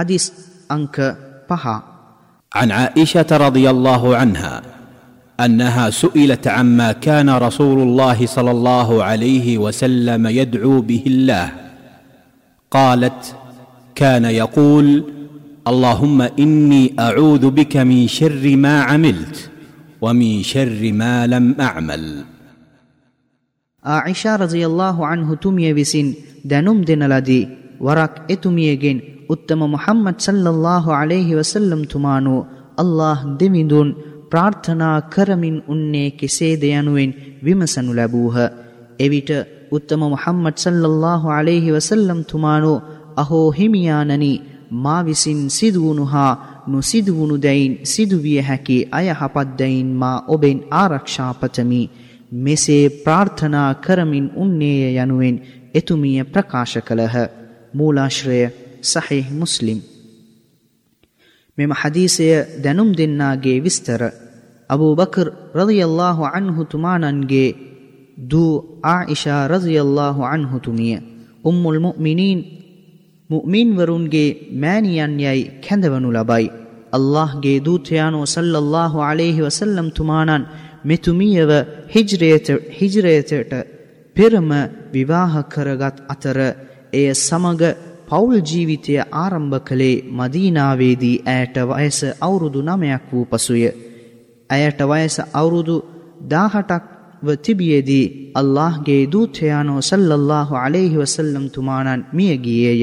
حديث أنك بها. عن عائشة رضي الله عنها أنها سئلت عما كان رسول الله صلى الله عليه وسلم يدعو به الله. قالت كان يقول اللهم إني أعوذ بك من شر ما عملت ومن شر ما لم أعمل. عائشة رضي الله عنه تمي بسن دنم دنلدي وراك اتميجن උත්තම මුහම්මද් සල්ලල්ලාහු අලයිහි වසල්ලම් තුමානෝ අල්ලාහ් දෙවිඳුන් ප්‍රාර්ථනා කරමින් උන්නේ කෙසේද යනුවෙන් විමසනු ලැබූහ. එවිට උත්තම මුහම්මද් සල්ලල්ලාහු අලයිහි වසල්ලම් තුමානෝ අහෝ හිමියානනි මා විසින් සිදුවුණු හා නොසිදුවුණු දැයින් සිදුවිය හැකි අයහපත් දැයින් මා ඔබෙන් ආරක්ෂා පතමි මෙසේ ප්‍රාර්ථනා කරමින් උන්නේය යනුවෙන් එතුමිය ප්‍රකාශ කළහ. මූලාශ්‍රය සහිහ මුස්ලිම් මෙම හදීසය දැනුම් දෙන්නාගේ විස්තර අබූ බකර් රදියල්ලාහු අන්හු තුමානන්ගේ දූ ආයිෂා රදියල්ලාහු අන්හුතුමිය උම්මුල් මුමිනීන් මුමින්වරුන්ගේ මෑණියන් යයි කැඳවනු ලබයි. අල්ලාහ්ගේ දූතයානෝ සල්ලල්ලාහු අලේහි වසල්ලම් තුමානන් මෙතුමියව හිජරේතට පෙරම විවාහ කරගත් අතර එය සමග පවුල් ජීවිතය ආරම්භ කළේ මදීනාවේදී ඇයට වයස අවුරුදු නමයක් වූ පසුය. ඇයට වයස අවුරුදු දාහටක්ව තිබියදී අල්لهගේ දූතයානෝ සල්ලල්له අලෙහි වසල්ලම් තුමානන් මියගියේය.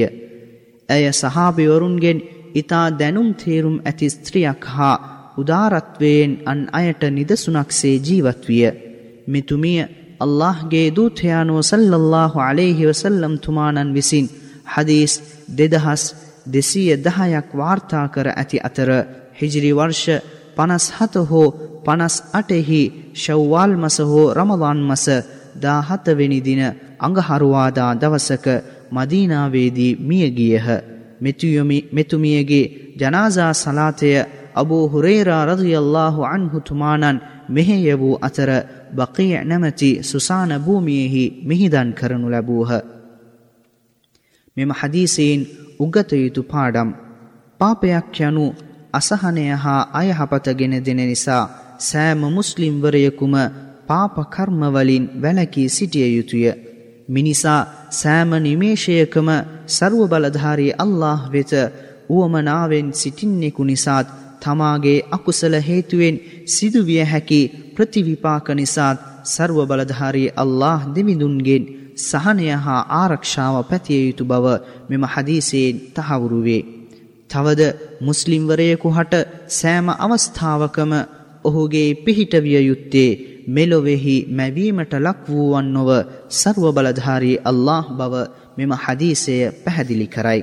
ඇය සහාභිවරුන්ගෙන් ඉතා දැනුම් තේරුම් ඇති ස්ත්‍රියක් හා උදාරත්වයෙන් අන් අයට නිදසුනක්සේ ජීවත්විය. මෙතුමිය අල්لهගේ දූතයානෝ සල්ලල්له අලෙහි වසල්ලම් තුමානන් විසින් හදීස් දෙදහස් දෙසීය දහයක් වාර්තා කර ඇති අතර හිජිරි වර්ෂ පනස් හත හෝ පනස් අටෙහි ශව්වාල් මස හෝ රමවාන් මස දාහතවෙනි දින අඟහරුවාදා දවසක මදීනාවේදී මියගියහ මෙතුමියගේ ජනාසා සලාතය අබූ හුරේරා රදියල්ලාහු අන්හු තුමානන් මෙහෙය වූ අතර බකීය නැමැති සුසාන භූමියෙහි මිහිදන් කරනු ලැබූහ. මෙම හදීසයෙන් උගත යුතු පාඩම් පාපයක් යනු අසහනය හා අයහපත ගෙන දෙන නිසා සෑම මුස්ලිම්වරයකුම පාපකර්මවලින් වැලකී සිටිය යුතුය. මිනිසා සෑම නිමේෂයකම සරුව බලධාරී අල්له වෙත වුවමනාවෙන් සිටින්නෙකු නිසාත් තමාගේ අකුසල හේතුවෙන් සිදුවිය හැකි ප්‍රතිවිපාක නිසාත් සර්ව බලධාරී අල්له දෙවිඳුන්ගෙන් සහනය හා ආරක්ෂාව පැතිය යුතු බව මෙම හදීසයෙන් තහවුරු වේ. තවද මුස්ලිම්වරයෙකු හට සෑම අවස්ථාවකම ඔහුගේ පිහිටවිය යුත්තේ මෙලොවෙහි මැවීමට ලක් වූවන් නොව සර්ව බලධාරී අල්له බව මෙම හදීසය පැහැදිලි කරයි.